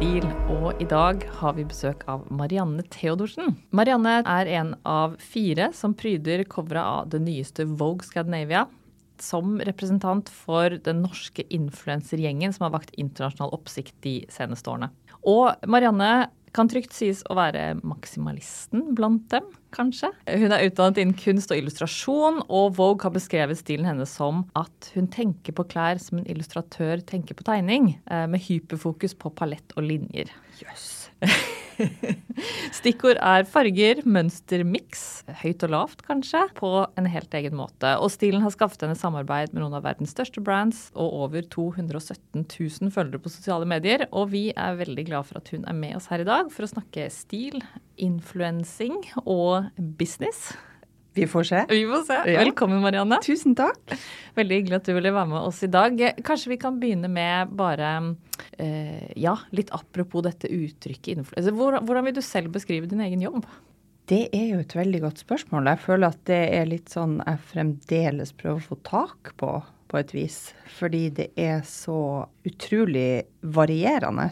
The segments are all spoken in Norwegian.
Stil, og i dag har vi besøk av Marianne Theodorsen. Marianne er en av fire som pryder coveret av det nyeste Vogue Scandinavia. Som representant for den norske influensergjengen som har vakt internasjonal oppsikt de seneste årene. Og Marianne kan trygt sies å være maksimalisten blant dem, kanskje. Hun er utdannet innen kunst og illustrasjon, og Vogue har beskrevet stilen hennes som at hun tenker på klær som en illustratør tenker på tegning, eh, med hyperfokus på palett og linjer. Jøss. Stikkord er farger, mønster, miks, høyt og lavt kanskje, på en helt egen måte. Og stilen har skaffet henne samarbeid med noen av verdens største brands og over 217 000 følgere på sosiale medier. Og vi er veldig glad for at hun er med oss her i dag for å snakke stil, influensing og business. Vi får se. Vi får se. Velkommen, Marianne. Tusen takk. Veldig hyggelig at du ville være med oss i dag. Kanskje vi kan begynne med bare eh, Ja, litt apropos dette uttrykket influenser. Hvordan, hvordan vil du selv beskrive din egen jobb? Det er jo et veldig godt spørsmål. Jeg føler at det er litt sånn jeg fremdeles prøver å få tak på, på et vis. Fordi det er så utrolig varierende.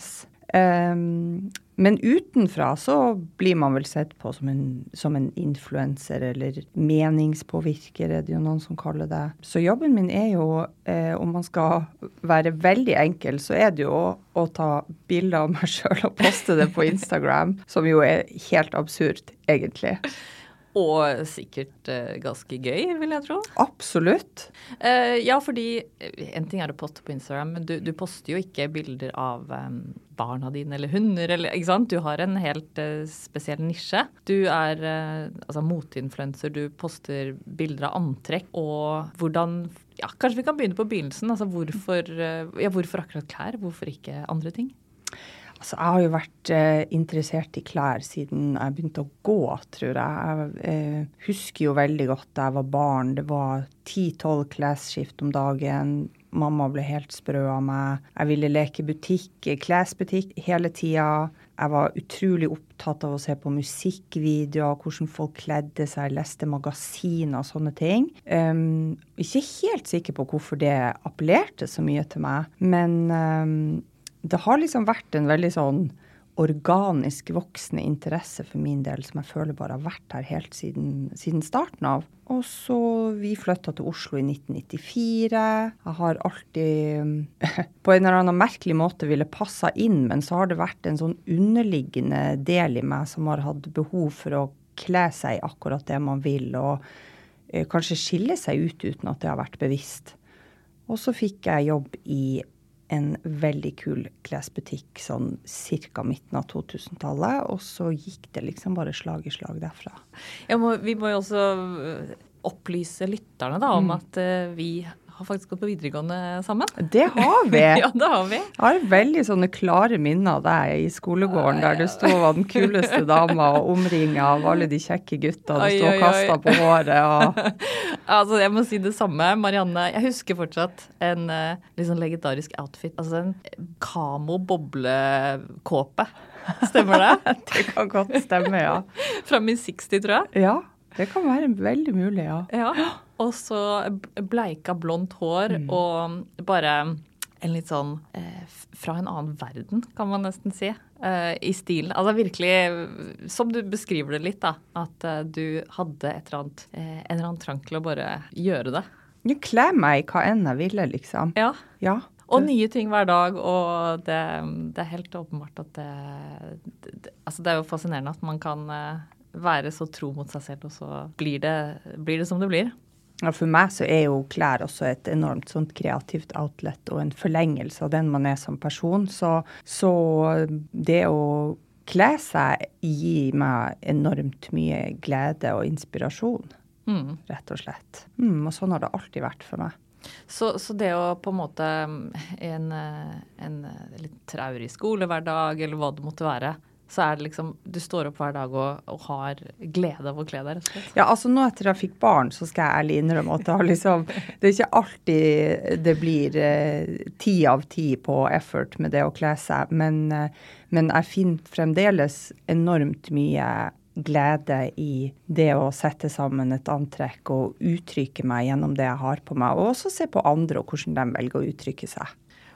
Um, men utenfra så blir man vel sett på som en, som en influenser, eller meningspåvirker, er det jo noen som kaller det. Så jobben min er jo, eh, om man skal være veldig enkel, så er det jo å, å ta bilder av meg sjøl og poste det på Instagram, som jo er helt absurd, egentlig. Og sikkert eh, ganske gøy, vil jeg tro. Absolutt. Eh, ja, fordi eh, en ting er å poste på Instagram, men du, du poster jo ikke bilder av um, barna dine eller hunder, eller, ikke sant? Du har en helt uh, spesiell nisje. Du er uh, altså moteinfluenser, du poster bilder av antrekk og hvordan ja, Kanskje vi kan begynne på begynnelsen. altså Hvorfor, uh, ja, hvorfor akkurat klær? Hvorfor ikke andre ting? Altså, jeg har jo vært eh, interessert i klær siden jeg begynte å gå, tror jeg. Jeg eh, husker jo veldig godt da jeg var barn. Det var ti-tolv klesskift om dagen. Mamma ble helt sprø av meg. Jeg ville leke butikk, klesbutikk hele tida. Jeg var utrolig opptatt av å se på musikkvideoer, hvordan folk kledde seg, leste magasiner og sånne ting. Um, ikke helt sikker på hvorfor det appellerte så mye til meg, men um, det har liksom vært en veldig sånn organisk voksende interesse for min del, som jeg føler bare har vært her helt siden, siden starten av. Og så vi flytta til Oslo i 1994. Jeg har alltid på en eller annen merkelig måte ville passa inn, men så har det vært en sånn underliggende del i meg som har hatt behov for å kle seg i akkurat det man vil, og eh, kanskje skille seg ut uten at det har vært bevisst. Og så fikk jeg jobb i en veldig kul klesbutikk sånn ca. midten av 2000-tallet. Og så gikk det liksom bare slag i slag derfra. Må, vi må jo også øh, opplyse lytterne da, om mm. at uh, vi har faktisk gått på videregående sammen. Det har vi. ja, det har vi. Jeg har veldig sånne klare minner av deg i skolegården der du sto og var den kuleste dama og omringa av alle de kjekke gutta du sto og kasta på håret. Og... altså, jeg må si det samme. Marianne, jeg husker fortsatt en uh, litt sånn legendarisk outfit. Altså en kamo boblekåpe. Stemmer det? det kan godt stemme, ja. Fra min 60, tror jeg. Ja, det kan være veldig mulig, ja. ja. Og så bleika blondt hår mm. og bare en litt sånn eh, fra en annen verden, kan man nesten si, eh, i stilen. Altså virkelig, som du beskriver det litt, da, at eh, du hadde et eller annet, eh, en eller annen trang til å bare gjøre det. Du kler meg i hva enn jeg ville, liksom. Ja. ja. Og nye ting hver dag, og det, det er helt åpenbart at det, det, Altså, det er jo fascinerende at man kan eh, være så tro mot seg selv, og så blir det, blir det som det blir. Ja, for meg så er jo klær også et enormt sånt kreativt outlet og en forlengelse av den man er som person. Så, så det å kle seg gir meg enormt mye glede og inspirasjon, mm. rett og slett. Mm, og sånn har det alltid vært for meg. Så, så, det å på en måte en, en litt traurig skolehverdag, eller hva det måtte være, så er det liksom Du står opp hver dag og, og har glede av å kle deg, rett og slett. Ja, altså nå etter jeg fikk barn, så skal jeg ærlig innrømme at det, har liksom, det er ikke alltid det blir eh, ti av ti på effort med det å kle seg, men, eh, men jeg finner fremdeles enormt mye glede i det å sette sammen et antrekk og uttrykke meg gjennom det jeg har på meg, og også se på andre og hvordan de velger å uttrykke seg.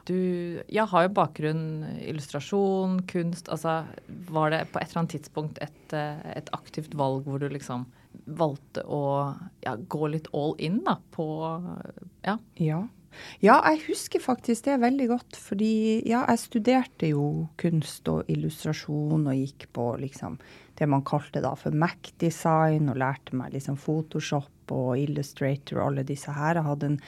Du ja, har jo bakgrunn illustrasjon, kunst. Altså var det på et eller annet tidspunkt et, eh, et aktivt valg hvor du liksom valgte å ja, gå litt all in da, på ja. ja. Ja, jeg husker faktisk det veldig godt. Fordi ja, jeg studerte jo kunst og illustrasjon og gikk på liksom det man kalte da for Mac-design, og lærte meg liksom Photoshop og Illustrator og alle disse her. Jeg hadde en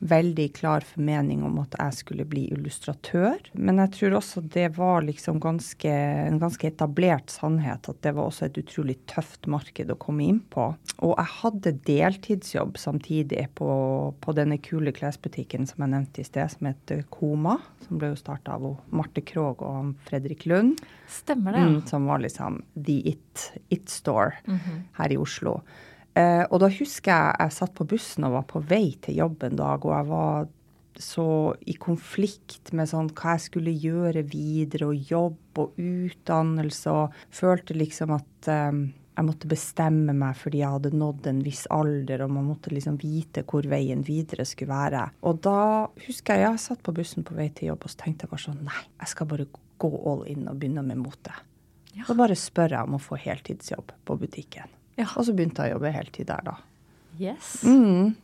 veldig klar formening om at jeg skulle bli illustratør. Men jeg tror også det var liksom ganske, en ganske etablert sannhet at det var også et utrolig tøft marked å komme inn på. Og jeg hadde deltidsjobb samtidig på, på denne kule klesbutikken som jeg nevnte i sted, som heter Koma. Som ble jo starta av Marte Krogh og Fredrik Lund. Stemmer det. Mm, som var liksom the it, it store mm -hmm. her i Oslo. Eh, og da husker jeg jeg satt på bussen og var på vei til jobb en dag, og jeg var så i konflikt med sånn hva jeg skulle gjøre videre, og jobb og utdannelse, og følte liksom at eh, jeg måtte bestemme meg fordi jeg hadde nådd en viss alder, og man måtte liksom vite hvor veien videre skulle være. Og da husker jeg jeg satt på bussen på vei til jobb, og så tenkte jeg bare sånn nei, jeg skal bare gå all in og begynne med mote. Ja. Så bare spør jeg om å få heltidsjobb på butikken. Ja. Og så begynte jeg å jobbe heltid der, da. Yes. Mm.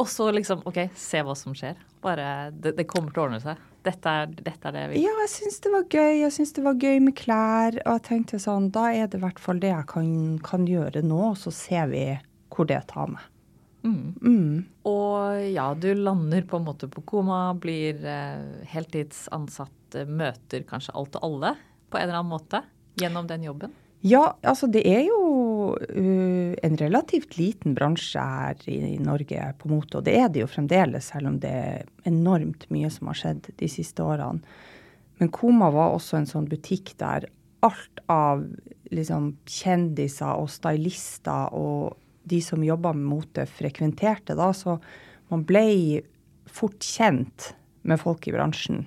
Og så liksom OK, se hva som skjer. Bare Det, det kommer til å ordne seg. Dette er, dette er det vi Ja, jeg syns det var gøy. Jeg syns det var gøy med klær. Og jeg tenkte sånn, da er det i hvert fall det jeg kan, kan gjøre nå, og så ser vi hvor det tar meg. Mm. Mm. Og ja, du lander på en måte på koma, blir eh, heltidsansatt, møter kanskje alt og alle på en eller annen måte gjennom den jobben? Ja, altså det er jo uh, en relativt liten bransje her i, Norge på mote. Og det er det jo fremdeles, selv om det er enormt mye som har skjedd de siste årene. Men Koma var også en sånn butikk der alt av liksom, kjendiser og stylister og de som jobba med mote, frekventerte da. Så man ble fort kjent med folk i bransjen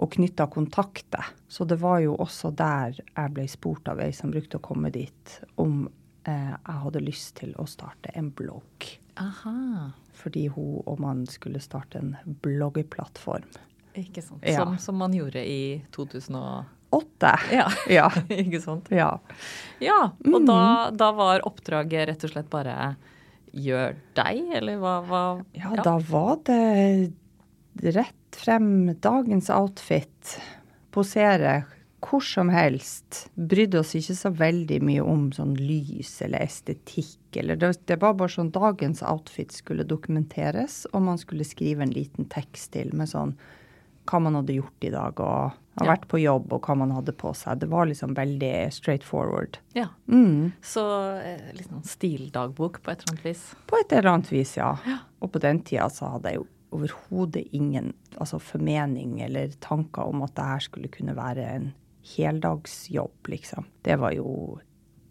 og knytta kontakter. Så det var jo også der jeg ble spurt av ei som brukte å komme dit, om eh, jeg hadde lyst til å starte en blogg. Aha. Fordi hun og mannen skulle starte en bloggeplattform. Ikke sant. Ja. Som, som, man gjorde i 2008. Ja, ja. ikke sant. Ja. ja og mm. da, da, var oppdraget rett og slett bare gjør deg, eller hva, hva ja, ja, da var det rett frem dagens outfit, posere hvor som helst. Brydde oss ikke så veldig mye om sånn lys eller estetikk. Eller det, det, var bare sånn dagens outfit skulle dokumenteres, og man skulle skrive en liten tekst til med sånn hva man hadde gjort i dag, og har ja. vært på jobb, og hva man hadde på seg. Det var liksom veldig straight forward. Ja. Mm. Så eh, litt sånn stildagbok på et eller annet vis? På et eller annet vis, ja. ja. Og på den tida så hadde jeg jo overhodet ingen altså formening eller tanker om at det her skulle kunne være en heldagsjobb, liksom. Det var jo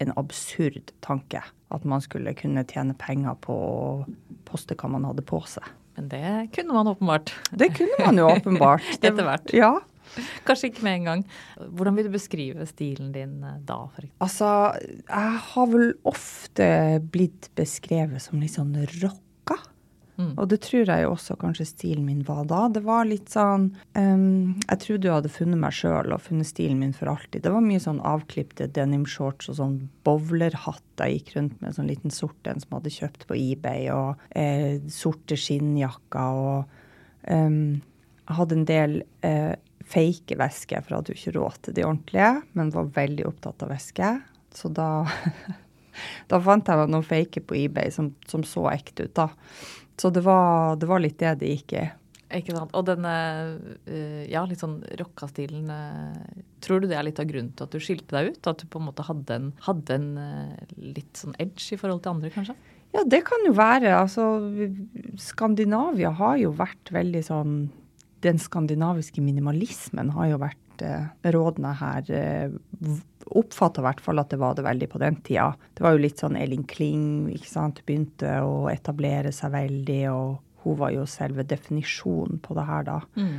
en absurd tanke. At man skulle kunne tjene penger på å poste hva man hadde på seg. Men det kunne man åpenbart. Det kunne man jo åpenbart. Etter hvert. Ja. Kanskje ikke med en gang. Hvordan vil du beskrive stilen din eh, da? For altså, jeg har vel ofte blitt beskrevet som litt sånn rock Mm. Og det tror jeg jo også kanskje stilen min var da. Det var litt sånn um, Jeg trodde jeg hadde funnet meg sjøl og funnet stilen min for alltid. Det var mye sånn avklipte denim-shorts og sånn bowlerhatt jeg gikk rundt med, sånn liten sort en som hadde kjøpt på eBay, og eh, sorte skinnjakker og um, hadde en del eh, fake vesker, for jeg hadde jo ikke råd til de ordentlige, men var veldig opptatt av væske. Så da da fant jeg noen fake på eBay som, som så ekte ut, da. Så det var, det var, litt det det gikk i. Ikke sant. Og denne eh, ja, litt sånn rocka-stilen, eh, tror du det er litt av grunnen til at du skilte deg ut? At du på en måte hadde en, hadde en eh, litt sånn edge i forhold til andre, kanskje? Ja, det kan jo være. Altså, Skandinavia har jo vært veldig sånn Den skandinaviske minimalismen har jo vært rådende her oppfatta i hvert fall at det var det veldig på den tida. Det var jo litt sånn Elin Kling ikke sant, begynte å etablere seg veldig, og hun var jo selve definisjonen på det her da. Mm.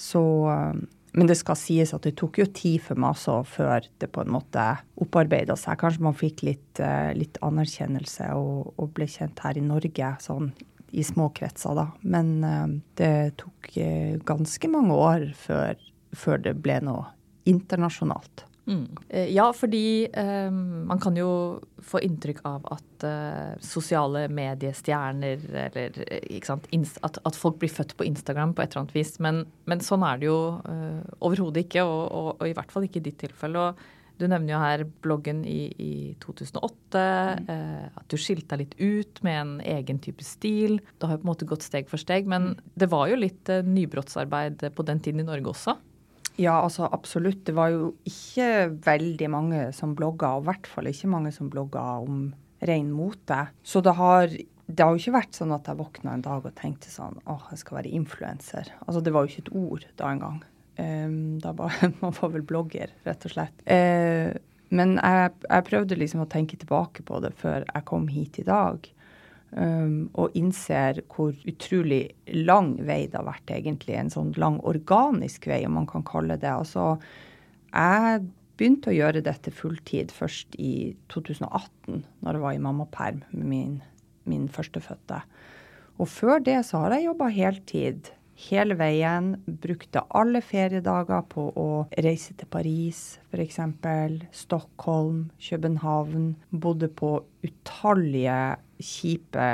Så um, Men det skal sies at det tok jo tid for meg også før det på en måte opparbeida seg. Kanskje man fikk litt, uh, litt anerkjennelse og, og, ble kjent her i Norge sånn i små kretser, da. Men uh, det tok ganske mange år før, før det ble noe internasjonalt. Mm. Ja, fordi um, man kan jo få inntrykk av at uh, sosiale mediestjerner eller ikke sant, at, at, folk blir født på Instagram på et eller annet vis. Men, men sånn er det jo uh, overhodet ikke, og, og, og, i hvert fall ikke i ditt tilfelle. og du nevner jo her bloggen i, i 2008, mm. eh, at du skilte deg litt ut med en egen type stil. Det har jo på en måte gått steg for steg, men mm. det var jo litt eh, nybrottsarbeid på den tiden i Norge også? Ja, altså absolutt. Det var jo ikke veldig mange som blogga, og i hvert fall ikke mange som blogga om ren mote. Så det har, det har jo ikke vært sånn at jeg våkna en dag og tenkte sånn åh, jeg skal være influenser. Altså det var jo ikke et ord da engang. Um, da var man var vel blogger, rett og slett. Uh, men jeg, jeg, prøvde liksom å tenke tilbake på det før jeg kom hit i dag. Um, og innser hvor utrolig lang vei det har vært, egentlig. En sånn lang organisk vei, om man kan kalle det. Altså, jeg begynte å gjøre dette fulltid først i 2018, når jeg var i mammaperm med min, min førstefødte. Og før det så har jeg jobba heltid hele veien. Brukte alle feriedager på å reise til Paris, f.eks. Stockholm, København. Bodde på utallige kjipe,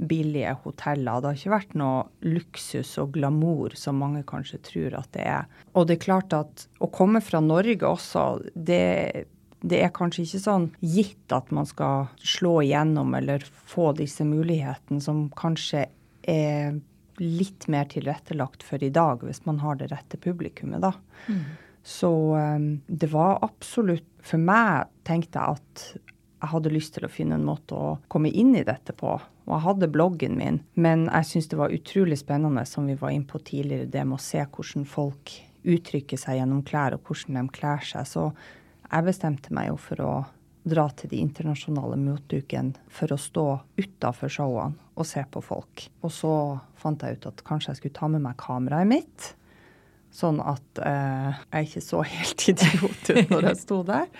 billige hoteller. Det har ikke vært noe luksus og glamour som mange kanskje tror at det er. Og det er klart at å komme fra Norge også, det det er kanskje ikke sånn gitt at man skal slå igjennom eller få disse mulighetene som kanskje er litt mer tilrettelagt for i dag, hvis man har det rette publikummet, da. Mm. Så um, det var absolutt For meg tenkte jeg at jeg hadde lyst til å finne en måte å komme inn i dette på. Og jeg hadde bloggen min, men jeg syns det var utrolig spennende, som vi var inne på tidligere, det med å se hvordan folk uttrykker seg gjennom klær, og hvordan de kler seg. Så jeg bestemte meg jo for å dra til de internasjonale motdukene for å stå utafor showene og se på folk. Og så fant jeg ut at kanskje jeg skulle ta med meg kameraet mitt. Sånn at eh, jeg ikke så helt idiot ut når jeg sto der.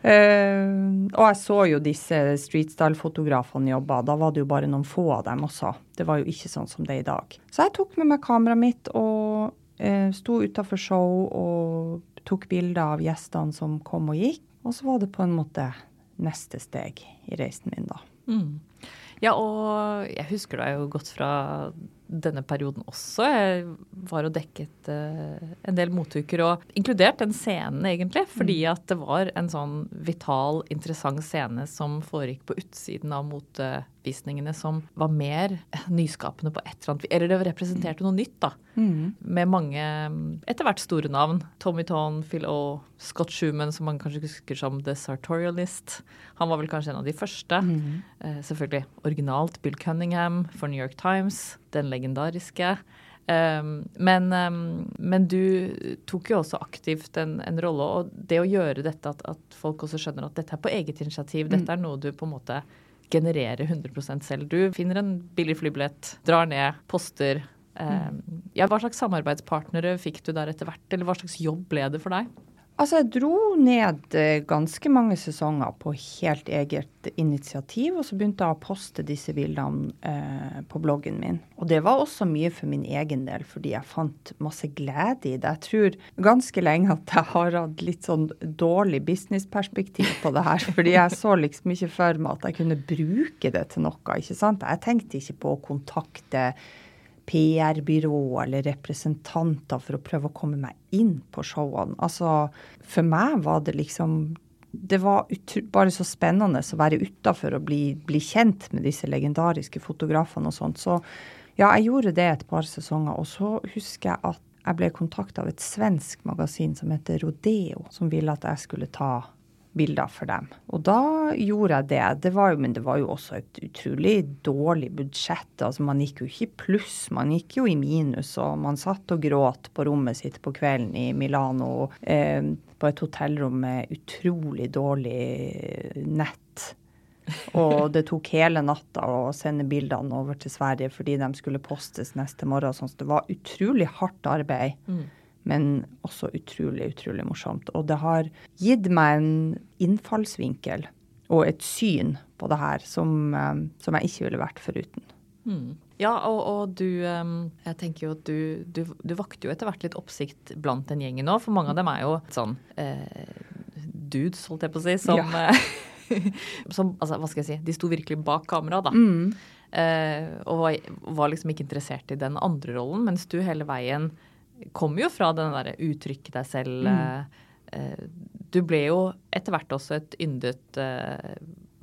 Eh, og jeg så jo disse streetstyle-fotografene jobba. Da var det jo bare noen få av dem også. Det var jo ikke sånn som det er i dag. Så jeg tok med meg kameraet mitt og eh, sto utafor show og tok bilder av gjestene som kom og gikk. Og så var det på en måte neste steg i reisen min, da. Mm. Ja, og jeg husker deg jo godt fra denne perioden også. Jeg var og dekket uh, en del motuker, og inkludert den scenen, egentlig. Fordi mm. at det var en sånn vital, interessant scene som foregikk på utsiden av motevisningene, som var mer nyskapende på et eller annet Eller det representerte noe nytt, da. Mm. Med mange etter hvert store navn. Tommy Tone, Phil O, Scott Schumann, som man kanskje husker som The Sartorialist. Han var vel kanskje en av de første. Mm. Eh, selvfølgelig originalt Bill Cunningham for New York Times den legendariske. Um, men, um, men, du tok jo også aktivt en, en rolle, og det å gjøre dette, at, at, folk også skjønner at dette er på eget initiativ, mm. dette er noe du på en måte genererer 100 selv. Du finner en billig flybillett, drar ned, poster. Eh, ja, hva slags samarbeidspartnere fikk du der etter hvert, eller hva slags jobb ble det for deg? Altså, jeg dro ned eh, ganske mange sesonger på helt eget initiativ, og så begynte jeg å poste disse bildene eh, på bloggen min. Og det var også mye for min egen del, fordi jeg fant masse glede i det. Jeg tror ganske lenge at jeg har hatt litt sånn dårlig businessperspektiv på det her, fordi jeg så liksom ikke for meg at jeg kunne bruke det til noe, ikke sant. Jeg tenkte ikke på å kontakte PR-byrå eller representanter for å prøve å komme meg inn på showene. Altså, for meg var det liksom Det var bare så spennende å være utafor og bli, bli, kjent med disse legendariske fotografene og sånt. Så ja, jeg gjorde det et par sesonger. Og så husker jeg at jeg ble kontakta av et svensk magasin som heter Rodeo, som ville at jeg skulle ta bilder for dem. Og da gjorde jeg det. det jo, men det var jo også et utrolig dårlig budsjett. Altså, man gikk jo ikke i pluss, man gikk jo i minus. Og man satt og gråt på rommet sitt på kvelden i Milano eh, på et hotellrom med utrolig dårlig nett. Og det tok hele natta å sende bildene over til Sverige fordi de skulle postes neste morgen. Sånn. Så det var utrolig hardt arbeid. Mm men også utrolig, utrolig morsomt. Og det har gitt meg en innfallsvinkel og et syn på det her som, eh, som jeg ikke ville vært foruten. Mm. Ja, og, og du um, Jeg tenker jo at du, du, du vakte jo etter hvert litt oppsikt blant den gjengen nå, for mange av dem er jo sånn eh, dudes, holdt jeg på å si, som, ja. som altså, Hva skal jeg si, de sto virkelig bak kamera, da. Mm. Eh, og var, var, liksom ikke interessert i den andre rollen, mens du hele veien kommer jo fra den derre uttrykk deg selv. Mm. Eh, eh, du ble jo etter hvert også et yndet eh,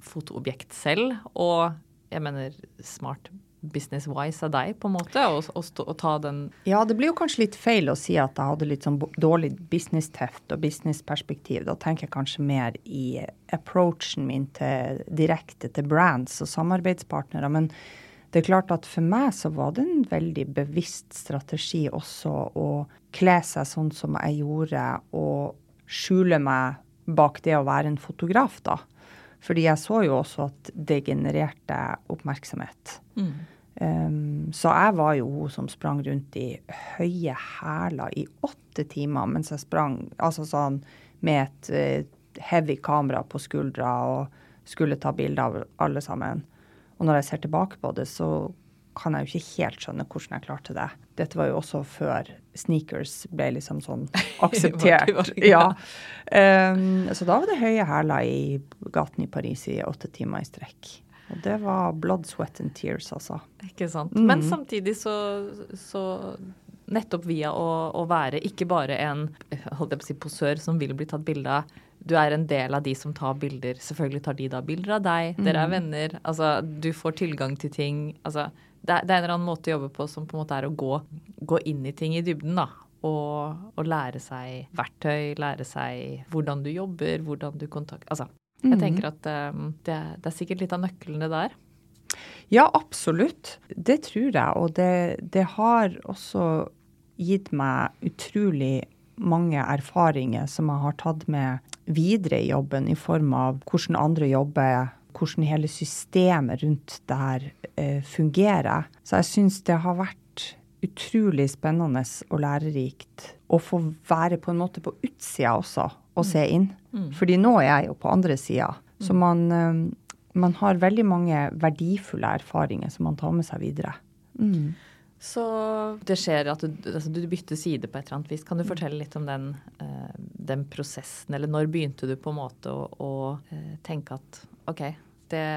fotoobjekt selv, og jeg mener smart business-wise av deg, på en måte, å ta den Ja, det blir jo kanskje litt feil å si at jeg hadde litt sånn dårlig business-teft og business-perspektiv. Da tenker jeg kanskje mer i approachen min til direkte til brands og samarbeidspartnere. Men det er klart at for meg så var det en veldig bevisst strategi også å kle seg sånn som jeg gjorde, og skjule meg bak det å være en fotograf, da. Fordi jeg så jo også at det genererte oppmerksomhet. Mm. Um, så jeg var jo hun som sprang rundt i høye hæler i åtte timer mens jeg sprang altså sånn med et uh, heavy kamera på skuldra og skulle ta bilder av alle sammen. Og når jeg ser tilbake på det, så kan jeg jo ikke helt skjønne hvordan jeg klarte det. Dette var jo også før sneakers ble liksom sånn akseptert. ja. Um, så da var det høye hæler i gaten i Paris i åtte timer i strekk. Og det var blood, sweat and tears, altså. Ikke sant. Mm. Men samtidig så, så nettopp via å, å, være ikke bare en holdt jeg på å si, posør som vil bli tatt bilde av. Du er en del av de som tar bilder. Selvfølgelig tar de da bilder av deg. Dere er mm. venner. Altså, du får tilgang til ting. Altså, det, er, det er en eller annen måte å jobbe på som på en måte er å gå, gå inn i ting i dybden, da. Og, og, lære seg verktøy, lære seg hvordan du jobber, hvordan du kontakter Altså, jeg mhm. tenker at um, det, det, er sikkert litt av nøklene der. Ja, absolutt. Det tror jeg. Og det, det har også gitt meg utrolig mange erfaringer som jeg har tatt med videre i jobben, i form av hvordan andre jobber, hvordan hele systemet rundt det her eh, fungerer. Så jeg syns det har vært utrolig spennende og lærerikt å få være på en måte på utsida også og se inn. Mm. Fordi nå er jeg jo på andre sida. Så mm. man, eh, man, har veldig mange verdifulle erfaringer som man tar med seg videre. Mm. Så det skjer at du, altså du, bytter side på et eller annet vis. Kan du fortelle litt om den, uh, den prosessen, eller når begynte du på en måte å, å uh, tenke at OK, det,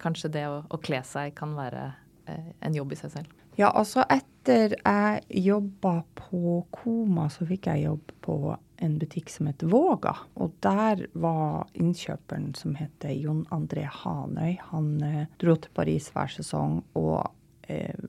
kanskje det å, å kle seg kan være uh, en jobb i seg selv? Ja, altså etter jeg jobba på Koma, så fikk jeg jobb på en butikk som het Våga. Og der var innkjøperen som heter Jon André Hanøy. Han eh, dro til Paris hver sesong og Eh,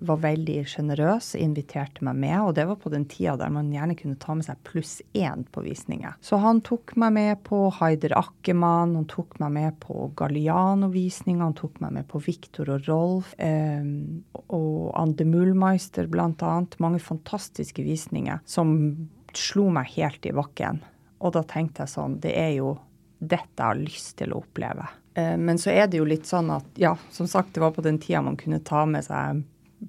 var veldig sjenerøs, inviterte meg med. Og det var på den tida der man gjerne kunne ta med seg pluss én på visninger. Så han tok meg med på Haider Ackermann, han tok meg med på Galliano-visninga, han tok meg med på Victor og Rolf. Eh, og Ande Mullmeister, blant annet. Mange fantastiske visninger som slo meg helt i bakken. Og da tenkte jeg sånn, det er jo dette har lyst til å oppleve. Eh, men så er det jo litt sånn at ja, som sagt, det var på den tida man kunne ta med seg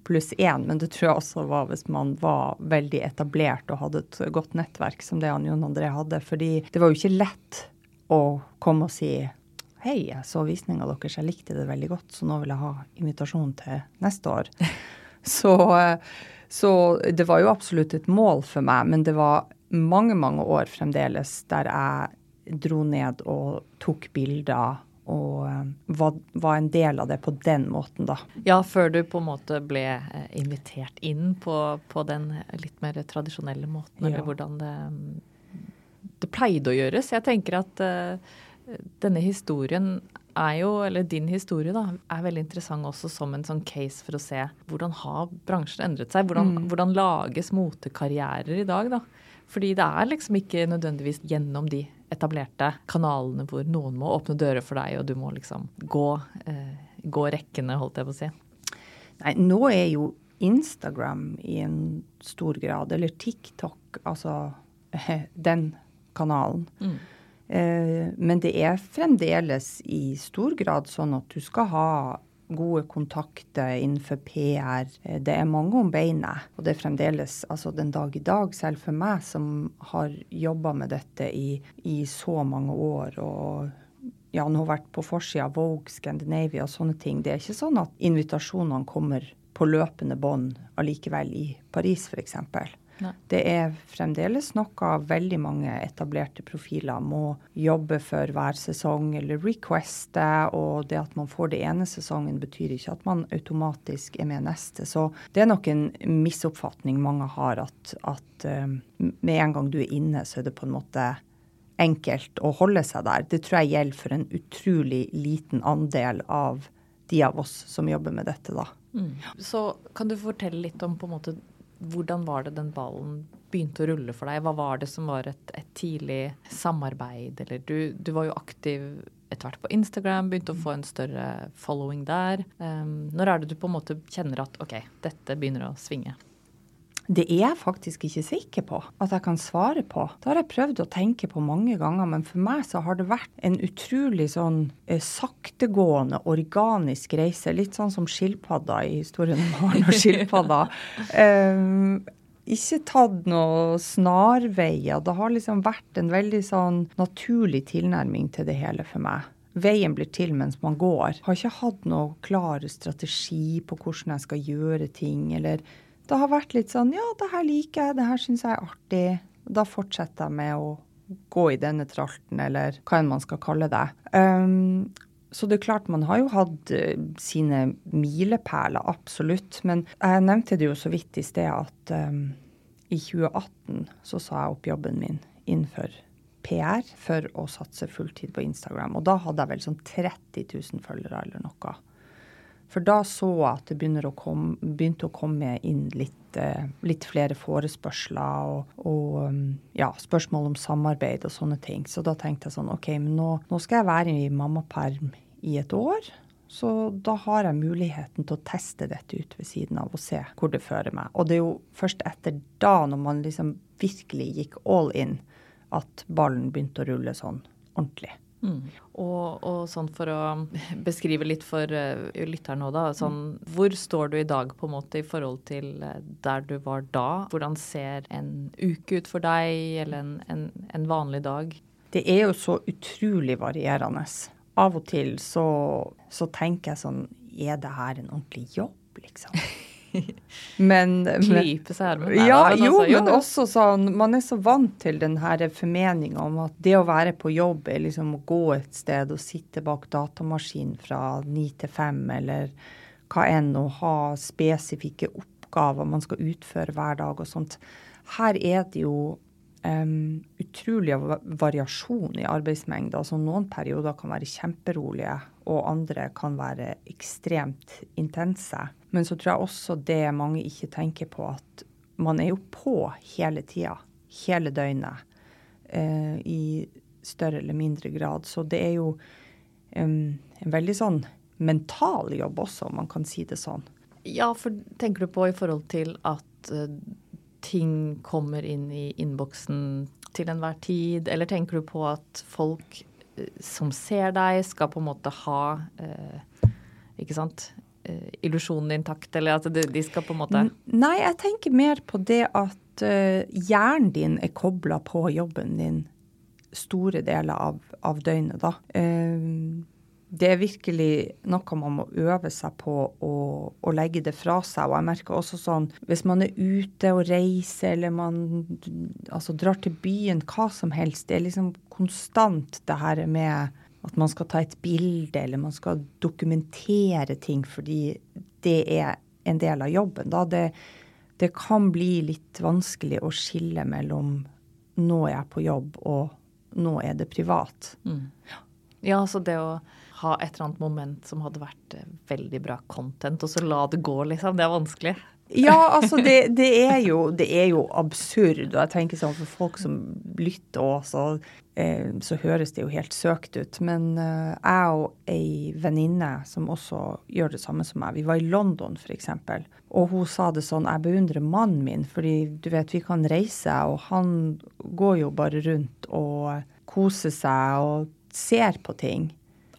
pluss én, men det tror jeg også var hvis man var veldig etablert og hadde et godt nettverk som det han Jon André hadde. Fordi det var jo ikke lett å komme og si hei, jeg så visninga deres, jeg likte det veldig godt, så nå vil jeg ha invitasjon til neste år. så, så det var jo absolutt et mål for meg, men det var mange, mange år fremdeles der jeg dro ned og tok bilder og eh, var, var, en del av det på den måten, da. Ja, før du på en måte ble eh, invitert inn på, på den litt mer tradisjonelle måten, ja. eller hvordan det, det, pleide å gjøres. Jeg tenker at uh, denne historien er jo, eller din historie, da, er veldig interessant også som en sånn case for å se hvordan har bransjen endret seg? Hvordan, mm. hvordan lages motekarrierer i dag, da? Fordi det er liksom ikke nødvendigvis gjennom de etablerte kanalene hvor noen må åpne dører for deg, og du må liksom gå, eh, gå rekkene, holdt jeg på å si. Nei, nå er jo Instagram i en stor grad, eller TikTok, altså den kanalen. Mm. Eh, men det er fremdeles i stor grad sånn at du skal ha gode kontakter innenfor PR. Det er mange om beinet. Og det er fremdeles altså den dag i dag, selv for meg som har jobba med dette i, i, så mange år. og ja, nå har vært på forsida av Vogue, Scandinavia og sånne ting. Det er ikke sånn at invitasjonene kommer på løpende bånd allikevel i Paris, f.eks. Det er fremdeles noe veldig mange etablerte profiler må jobbe for hver sesong eller requeste, og det at man får det ene sesongen, betyr ikke at man automatisk er med neste. Så det er nok en misoppfatning mange har, at, at um, med en gang du er inne, så er det på en måte enkelt å holde seg der. Det tror jeg gjelder for en utrolig liten andel av de av oss som jobber med dette, da. Mm. Så kan du fortelle litt om på en måte hvordan var det den ballen begynte å rulle for deg? Hva var det som var et, et tidlig samarbeid? Eller du, du, var jo aktiv etter hvert på Instagram, begynte å få en større following der. Um, når er det du på en måte kjenner at OK, dette begynner å svinge? Det er jeg faktisk ikke sikker på at jeg kan svare på. Det har jeg prøvd å tenke på mange ganger, men for meg så har det vært en utrolig sånn eh, saktegående, organisk reise. Litt sånn som skilpadda i historien om Arne og skilpadda. um, ikke tatt noen snarveier. Det har liksom vært en veldig sånn naturlig tilnærming til det hele for meg. Veien blir til mens man går. Har ikke hatt noe klar strategi på hvordan jeg skal gjøre ting, eller det har vært litt sånn ja, det her liker jeg, det her syns jeg er artig. Da fortsetter jeg med å gå i denne tralten, eller hva enn man skal kalle det. Um, så det er klart, man har jo hatt uh, sine milepæler, absolutt. Men jeg nevnte det jo så vidt i sted at um, i 2018 så sa jeg opp jobben min innenfor PR for å satse fulltid på Instagram. Og da hadde jeg vel sånn 30 000 følgere eller noe. For da så jeg at det å komme, begynte å komme inn litt, eh, litt flere forespørsler og, og, um, ja, spørsmål om samarbeid og sånne ting. Så da tenkte jeg sånn OK, men nå, nå skal jeg være i mammaperm i et år. Så da har jeg muligheten til å teste dette ut ved siden av og se hvor det fører meg. Og det er jo først etter da, når man liksom virkelig gikk all in, at ballen begynte å rulle sånn ordentlig. Mm. Og, og, sånn for å beskrive litt for uh, lytteren nå, da. Sånn, mm. Hvor står du i dag på en måte i forhold til uh, der du var da? Hvordan ser en uke ut for deg, eller en, en, en vanlig dag? Det er jo så utrolig varierende. Av og til så, så tenker jeg sånn Er det her en ordentlig jobb, liksom? men, Klype seg med Ja, altså, jo, men også sånn Man er så vant til den her formeninga om at det å være på jobb er liksom å gå et sted og sitte bak datamaskinen fra ni til fem, eller hva enn, og ha spesifikke oppgaver man skal utføre hver dag og sånt. Her er det jo um, utrolig variasjon i arbeidsmengde. Altså noen perioder kan være kjemperolige, og andre kan være ekstremt intense. Men så tror jeg også det mange ikke tenker på, at man er jo på hele tida. Hele døgnet. eh, I større eller mindre grad. Så det er jo um, en veldig sånn mental jobb også, om man kan si det sånn. Ja, for tenker du på i forhold til at uh, ting kommer inn i innboksen til enhver tid? Eller tenker du på at folk som ser deg, skal på en måte ha Ikke sant? eh, illusjonen intakt, eller at de skal på en måte Nei, jeg tenker mer på det at uh, hjernen din er kobla på jobben din store deler av, av døgnet, da. Uh, det er virkelig noe man må øve seg på å, å, legge det fra seg. Og jeg merker også sånn hvis man er ute og reiser eller man altså, drar til byen, hva som helst, det er liksom konstant det her med at man skal ta et bilde eller man skal dokumentere ting fordi det er en del av jobben. Da det, det kan bli litt vanskelig å skille mellom nå er jeg på jobb og nå er det privat. Mm. Ja, så det å ha et eller annet moment som hadde vært eh, veldig bra content, og så la det gå, liksom. Det er vanskelig. Ja, altså det, det, er jo, det, er jo, absurd. Og jeg tenker sånn for folk som lytter òg, så, eh, så, høres det jo helt søkt ut. Men eh, jeg og ei venninne som også gjør det samme som meg, vi var i London f.eks. Og hun sa det sånn, jeg beundrer mannen min, fordi du vet vi kan reise, og han går jo bare rundt og koser seg og ser på ting.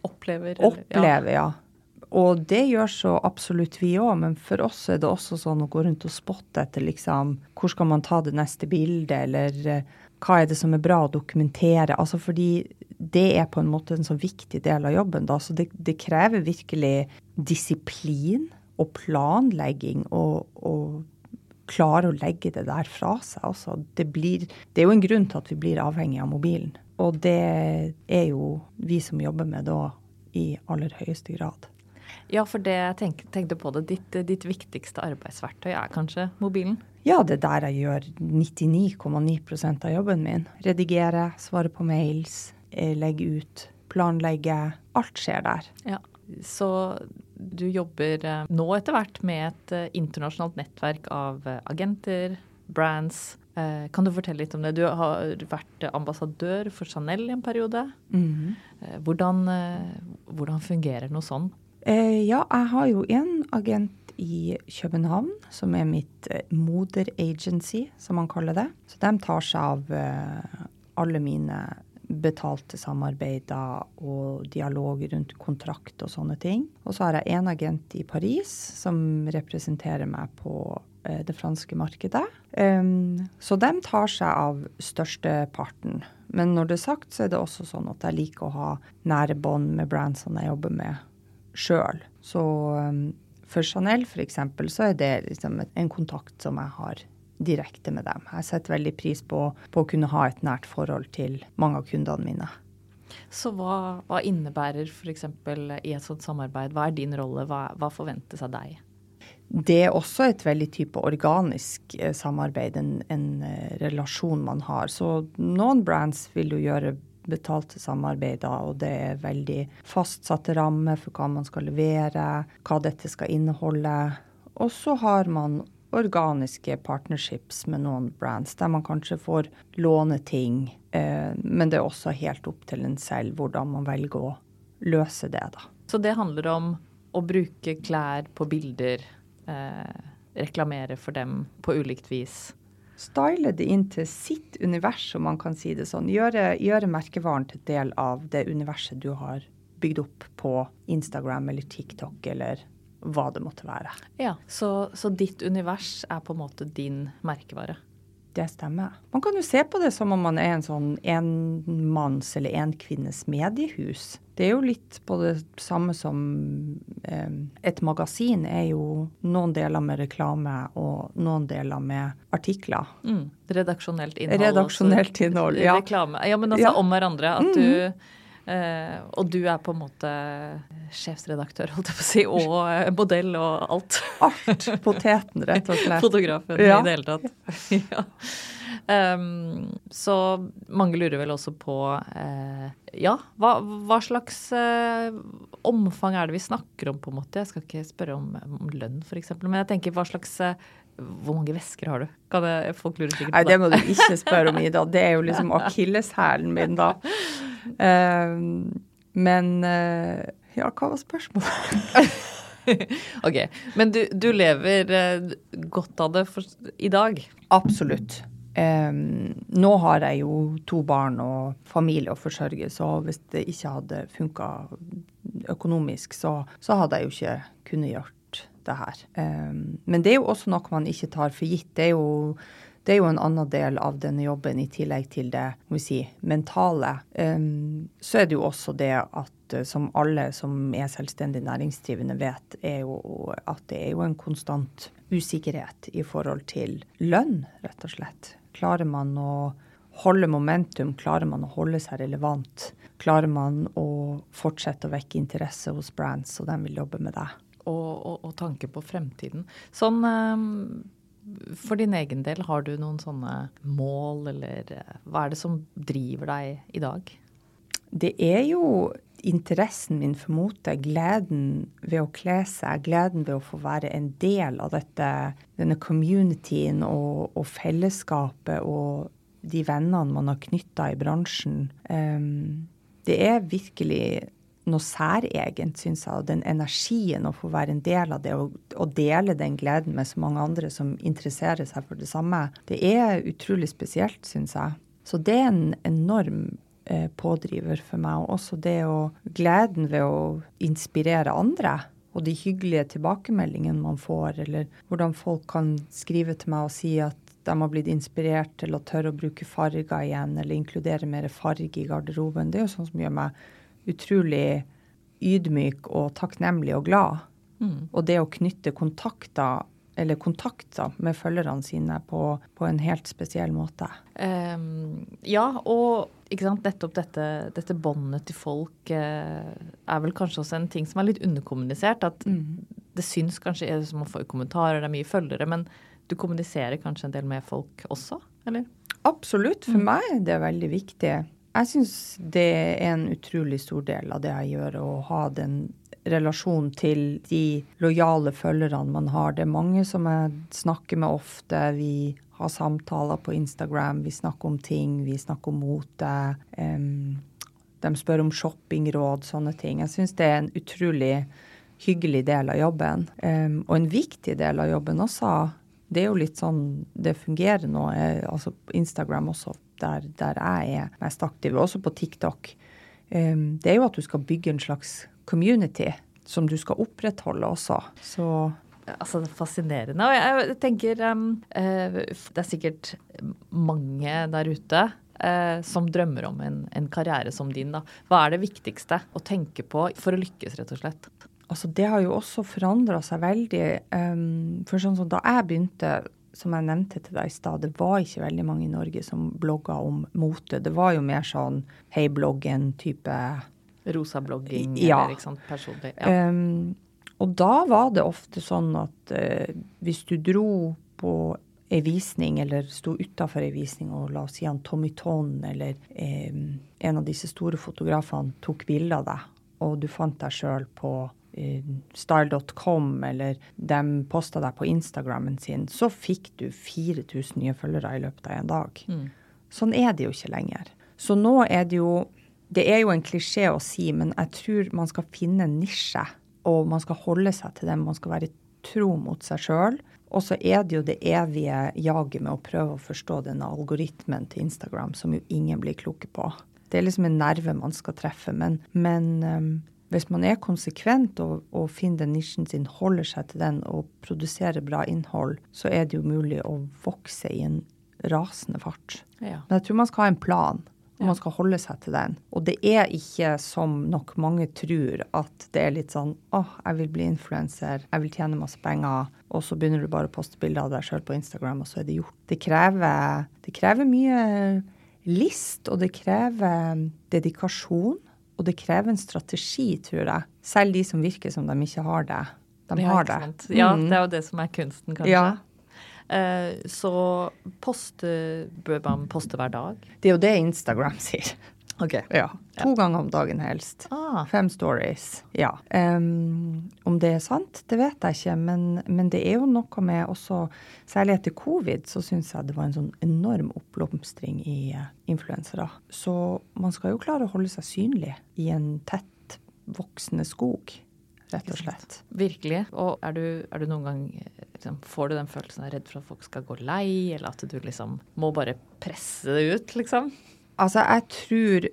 Opplever. Opplever, ja. ja. Og det gjør så absolutt vi òg, men for oss er det også sånn å gå rundt og spotte etter liksom Hvor skal man ta det neste bildet, eller uh, hva er det som er bra å dokumentere? Altså fordi det er på en måte en så viktig del av jobben, da. Så det, det krever virkelig disiplin og planlegging og, og klare å legge det der fra seg. Altså, det, blir, det er jo en grunn til at vi blir avhengig av mobilen. Og det er jo vi som jobber med da i aller høyeste grad. Ja, for det jeg tenk, tenkte på det, ditt, ditt, viktigste arbeidsverktøy er kanskje mobilen? Ja, det er der jeg gjør 99,9% av jobben min. Redigere, svare på mails, eh, legge ut, planlegge. Alt skjer der. Ja, Så du jobber eh, nå etter hvert med et eh, internasjonalt nettverk av agenter, brands. Kan du fortelle litt om det? Du har vært ambassadør for Chanel i en periode. Mm -hmm. hvordan, hvordan fungerer noe sånn? Eh, ja, jeg har jo en agent i København, som er mitt moder agency, som man kaller det. Så de tar seg av eh, alle mine betalte samarbeider og dialog rundt kontrakt og sånne ting. Og så har jeg en agent i Paris som representerer meg på eh, det franske markedet. Så de tar seg av størsteparten. Men når det er sagt, så er det også sånn at jeg liker å ha nære bånd med brandsene jeg jobber med sjøl. Så for Chanel f.eks. så er det liksom en kontakt som jeg har direkte med dem. Jeg setter veldig pris på, på å kunne ha et nært forhold til mange av kundene mine. Så hva, hva innebærer f.eks. i et sånt samarbeid? Hva er din rolle? Hva, hva, forventes av deg? Det er også et veldig type organisk eh, samarbeid, en, en eh, relasjon man har. Så noen brands vil jo gjøre betalte samarbeider, og det er veldig fastsatte rammer for hva man skal levere, hva dette skal inneholde. Og så har man organiske partnerships med noen brands, der man kanskje får låne ting. Eh, men det er også helt opp til en selv hvordan man velger å løse det, da. Så det handler om å bruke klær på bilder, eh, reklamere for dem på ulikt vis? style det inn til sitt univers, om man kan si det sånn. Gjøre, gjøre merkevaren til del av det universet du har bygd opp på Instagram eller TikTok eller hva det måtte være. Ja, Så, så ditt univers er på en måte din merkevare? Det stemmer. Man kan jo se på det som om man er en sånn enmanns- eller enkvinnes mediehus. Det er jo litt på det samme som eh, et magasin er jo noen deler med reklame og noen deler med artikler. Mm. Redaksjonelt innhold. Redaksjonelt innhold, ja. Reklame. Ja, men altså ja. om hverandre. At mm. du Uh, og du er på en måte sjefsredaktør, holdt jeg på å si, og uh, modell og alt. Alt. Poteten, rett og slett. Fotografen ja. i det hele tatt. ja. Um, så mange lurer vel også på uh, Ja, hva, hva slags omfang er det vi snakker om, på en måte? Jeg skal ikke spørre om, om lønn, f.eks., men jeg tenker hva slags hvor mange vesker har du? Kan det, folk lurer sikkert på det. Nei, det må du ikke spørre om, Ida. Det er jo liksom akilleshælen min, da. Uh, men uh, ja, hva var spørsmålet? ok. Men du, du lever uh, godt av det for, i dag? Absolutt. Um, nå har jeg jo to barn og familie å forsørge, så hvis det ikke hadde funka økonomisk, så, så hadde jeg jo ikke kunnet gjort det her. Um, men det er jo også noe man ikke tar for gitt. Det er jo, det er jo en annen del av denne jobben i tillegg til det må vi si, mentale. Um, så er det jo også det at eh, som alle som er selvstendig næringsdrivende vet, er jo at det er jo en konstant usikkerhet i forhold til lønn, rett og slett. Klarer man å holde momentum, klarer man å holde seg relevant? Klarer man å fortsette å vekke interesse hos brands, og de vil jobbe med deg? og, og, og tanke på fremtiden. Sånn for din egen del, har du noen sånne mål, eller eh, hva er det som driver deg i dag? Det er jo interessen min for mote, gleden ved å kle seg, gleden ved å få være en del av dette, denne communityen og, og fellesskapet og de vennene man har knytta i bransjen. Um, det er virkelig noe særegent, syns jeg. Og den energien å få være en del av det og, og, dele den gleden med så mange andre som interesserer seg for det samme, det er utrolig spesielt, syns jeg. Så det er en enorm eh, pådriver for meg. Og også det å gleden ved å inspirere andre. Og de hyggelige tilbakemeldingene man får, eller hvordan folk kan skrive til meg og si at de har blitt inspirert til å tørre å bruke farger igjen, eller inkludere mer farge i garderoben. Det er jo sånn som gjør meg utrolig ydmyk og takknemlig og glad. Mm. Og det å knytte kontakter, eller kontakter med følgerne sine på, på en helt spesiell måte. Um, ja, og sant, nettopp dette, dette båndet til folk eh, er vel kanskje også en ting som er litt underkommunisert. At det syns kanskje er som å få kommentarer, det er mye følgere, men du kommuniserer kanskje en del med folk også, eller? Absolutt. For meg er det veldig viktig. Jeg syns det er en utrolig stor del av det jeg gjør, å ha den relasjonen til de lojale følgerne man har. Det er mange som jeg snakker med ofte. Vi har samtaler på Instagram, vi snakker om ting, vi snakker om mote. Um, de spør om shoppingråd, sånne ting. Jeg syns det er en utrolig hyggelig del av jobben. um, og en viktig del av jobben også. Det er jo litt sånn det fungerer nå, eh, altså Instagram også, der, der jeg er mest aktiv, og også på TikTok. Det er jo at du skal bygge en slags community som du skal opprettholde også. Så Altså, det er fascinerende. Og jeg, tenker eh, Det er sikkert mange der ute eh, som drømmer om en, en karriere som din. Da. Hva er det viktigste å tenke på for å lykkes, rett og slett? altså, det har jo også forandra seg veldig. for sånn som da jeg begynte, som jeg nevnte til deg i stad, det var ikke veldig mange i Norge som blogga om mote. Det var jo mer sånn hei, bloggen-type Rosa blogging Ja. eller ikke sant, personlig. Ja. Um, og da var det ofte sånn at uh, hvis du dro på ei visning, eller sto utafor ei visning, og la oss si han Tommy Tonn eller um, en av disse store fotografene tok bilde av deg, og du fant deg sjøl på style.com, eller de posta deg på Instagrammen sin, så fikk du 4000 nye følgere i løpet av en dag. Mm. Sånn er det jo ikke lenger. Så nå er det jo Det er jo en klisjé å si, men jeg tror man skal finne en nisje, og man skal holde seg til den. Man skal være tro mot seg sjøl. Og så er det jo det evige jaget med å prøve å forstå denne algoritmen til Instagram, som jo ingen blir kloke på. Det er liksom en nerve man skal treffe. Men, men um, hvis man er konsekvent og, og finner nisjen sin, holder seg til den og produserer bra innhold, så er det jo mulig å vokse i en rasende fart. Ja. Men jeg tror man skal ha en plan, og man skal holde seg til den. Og det er ikke som nok mange tror, at det er litt sånn åh, jeg vil bli influenser, jeg vil tjene masse penger, og så begynner du bare å poste bilder av deg sjøl på Instagram, og så er det gjort. Det krever, det krever mye list, og det krever dedikasjon, og det krever en strategi, tror jeg. Selv de som virker som de ikke har det. De Ja, har det. Mm. Ja, det er jo det som er kunsten, kanskje. Ja. Eh, så poste, bør man poste hver dag? Det er jo det Instagram sier. Ok. Ja. To ganger om dagen helst. Ah, Fem stories. Ja. Um, om det er sant, det vet jeg ikke, men, men det er jo noe med også Særlig etter covid så syns jeg det var en sånn enorm oppblomstring i uh, influensere. Så man skal jo klare å holde seg synlig i en tett voksende skog, rett og slett. virkelig. Og er du, er du noen gang eh, liksom, Får du den følelsen av redd for at folk skal gå lei, eller at du liksom må bare presse det ut, liksom? Altså, jeg tror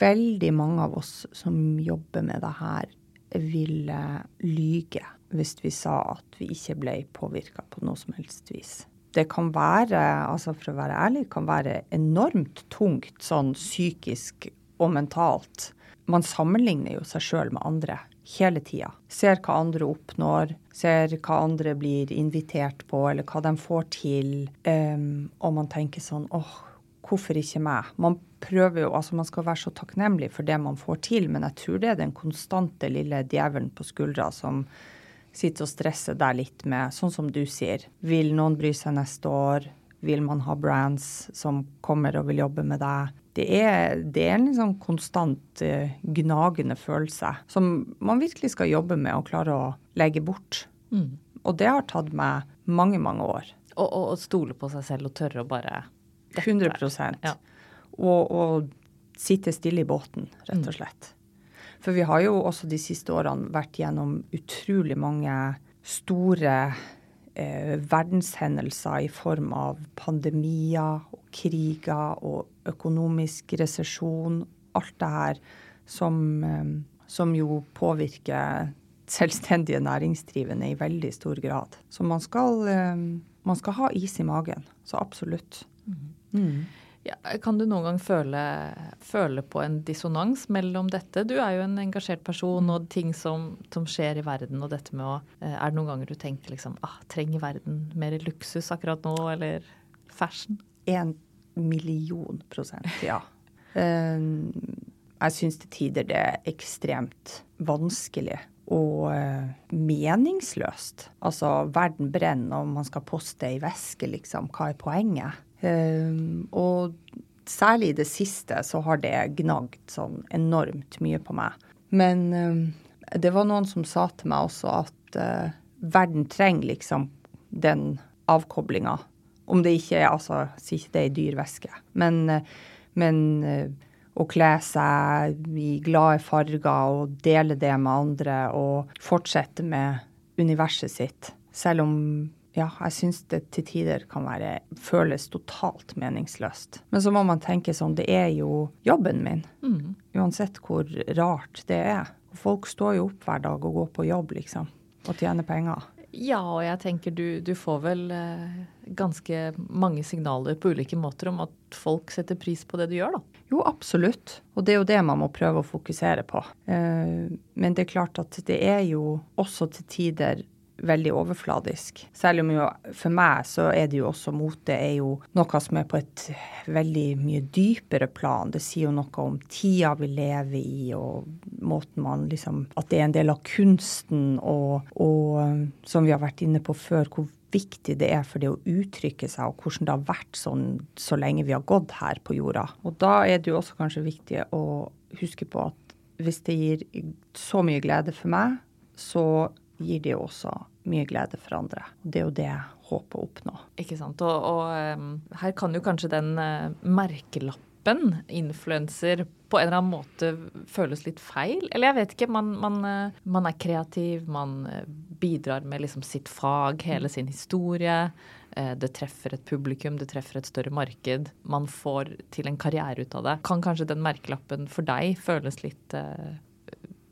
veldig mange av oss som jobber med det her, ville lyge hvis vi sa at vi ikke ble påvirka på noe som helst vis. Det kan være, altså for å være ærlig, kan være enormt tungt sånn psykisk og mentalt. Man sammenligner jo seg sjøl med andre hele tida. Ser hva andre oppnår, ser hva andre blir invitert på, eller hva de får til. Um, og man tenker sånn åh, hvorfor ikke meg? Man prøver jo, altså man skal være så takknemlig for det man får til, men jeg tror det er den konstante lille djevelen på skuldra som sitter og stresser deg litt med, sånn som du sier. Vil noen bry seg neste år? Vil man ha brands som kommer og vil jobbe med deg? Det er, det er en liksom konstant eh, gnagende følelse som man virkelig skal jobbe med og klare å legge bort. Mm. Og det har tatt meg mange, mange år. Og, og, og stole på seg selv og tørre å bare 100 Ja. og, og sitte stille i båten, rett og slett. For vi har jo også de siste årene vært gjennom utrolig mange store eh, verdenshendelser i form av pandemier og kriger og økonomisk resesjon. Alt det her som, eh, som jo påvirker selvstendige næringsdrivende i veldig stor grad. Så man skal, eh, man skal ha is i magen. Så absolutt. Mm. Ja, kan du noen gang føle, føle, på en dissonans mellom dette? Du er jo en engasjert person, og ting som, som skjer i verden, og dette med å eh, Er det noen ganger du tenker liksom ah, Trenger verden mer luksus akkurat nå, eller fashion? En million prosent, ja. Uh, jeg syns til tider det er ekstremt vanskelig og uh, meningsløst. Altså, verden brenner, og man skal poste ei veske, liksom. Hva er poenget? Ehm, og særlig i det siste så har det gnagd sånn enormt mye på meg. Men ehm, det var noen som sa til meg også at uh, verden trenger liksom den avkoblinga. Om det ikke er altså, sier ikke det er ei dyr væske. Men, uh, men uh, å kle seg i glade farger og dele det med andre og fortsette med universet sitt. Selv om ja, jeg syns det til tider kan være, føles totalt meningsløst. Men så må man tenke sånn, det er jo jobben min. Mm. Uansett hvor rart det er. Folk står jo opp hver dag og går på jobb, liksom. Og tjener penger. Ja, og jeg tenker du, du får vel eh, ganske mange signaler på ulike måter om at folk setter pris på det du gjør, da. Jo, absolutt. Og det er jo det man må prøve å fokusere på. Eh, men det er klart at det er jo også til tider veldig overfladisk. Selv om jo for meg så er det jo også mote er jo noe som er på et veldig mye dypere plan. Det sier jo noe om tida vi lever i, og måten man liksom At det er en del av kunsten, og, og som vi har vært inne på før, hvor viktig det er for det å uttrykke seg, og hvordan det har vært sånn så lenge vi har gått her på jorda. Og da er det jo også kanskje viktig å huske på at hvis det gir så mye glede for meg, så gir det jo også mye glede for andre. Og det er jo det jeg håper å oppnå. Ikke sant. Og, og um, her kan jo kanskje den uh, merkelappen influenser på en eller annen måte føles litt feil. Eller jeg vet ikke. Man, man, uh, man er kreativ, man uh, bidrar med liksom sitt fag, hele sin historie. Det treffer et publikum, det treffer et større marked. Man får til en karriere ut av det. Kan kanskje den merkelappen for deg føles litt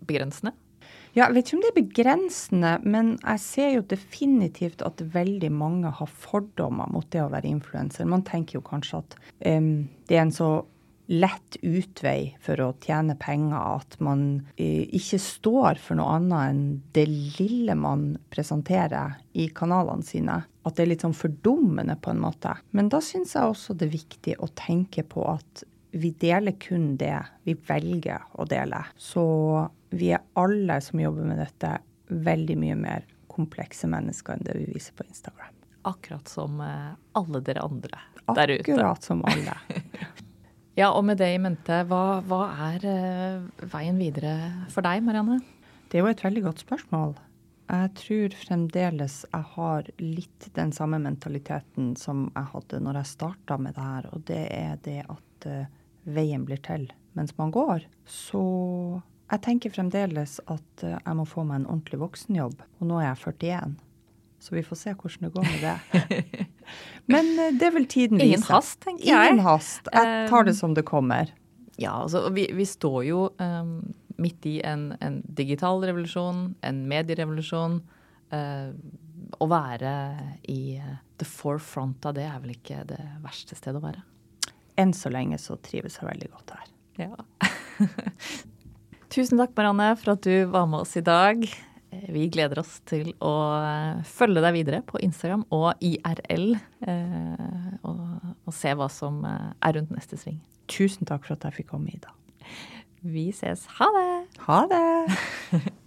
begrensende? Ja, jeg vet ikke om det er begrensende, men jeg ser jo definitivt at veldig mange har fordommer mot det å være influenser. Man tenker jo kanskje at um, det er en så lett utvei for å tjene penger at man uh, ikke står for noe annet enn det lille man presenterer i kanalene sine. At det er litt sånn fordummende på en måte. Men da syns jeg også det er viktig å tenke på at vi deler kun det vi velger å dele. Så vi er alle som jobber med dette, veldig mye mer komplekse mennesker enn det vi viser på Instagram. Akkurat som eh, alle dere andre der ute. Akkurat som alle. ja, og med det i mente, hva, hva er uh, veien videre for deg, Marianne? Det er jo et veldig godt spørsmål. Jeg tror fremdeles jeg har litt den samme mentaliteten som jeg hadde når jeg starta med det her, og det er det at uh, veien blir til mens man går. Så jeg tenker fremdeles at uh, jeg må få meg en ordentlig voksenjobb. Og nå er jeg 41. Så vi får se hvordan det går med det. Men eh, det er vel tiden viser. Ingen hast, tenker jeg. Ingen hast. Jeg tar det som det kommer. Ja, altså vi, vi står jo um, midt i en, en, digital revolusjon, en medierevolusjon. Uh, å være i the forefront av det er vel ikke det verste stedet å være? Enn så lenge så trives jeg veldig godt her. Ja. Tusen takk, Marianne, for at du var med oss i dag. Vi gleder oss til å følge deg videre på Instagram og IRL. Eh, og, og se hva som er rundt neste sving. Tusen takk for at jeg fikk komme, Ida. Vi ses. Ha det! Ha det!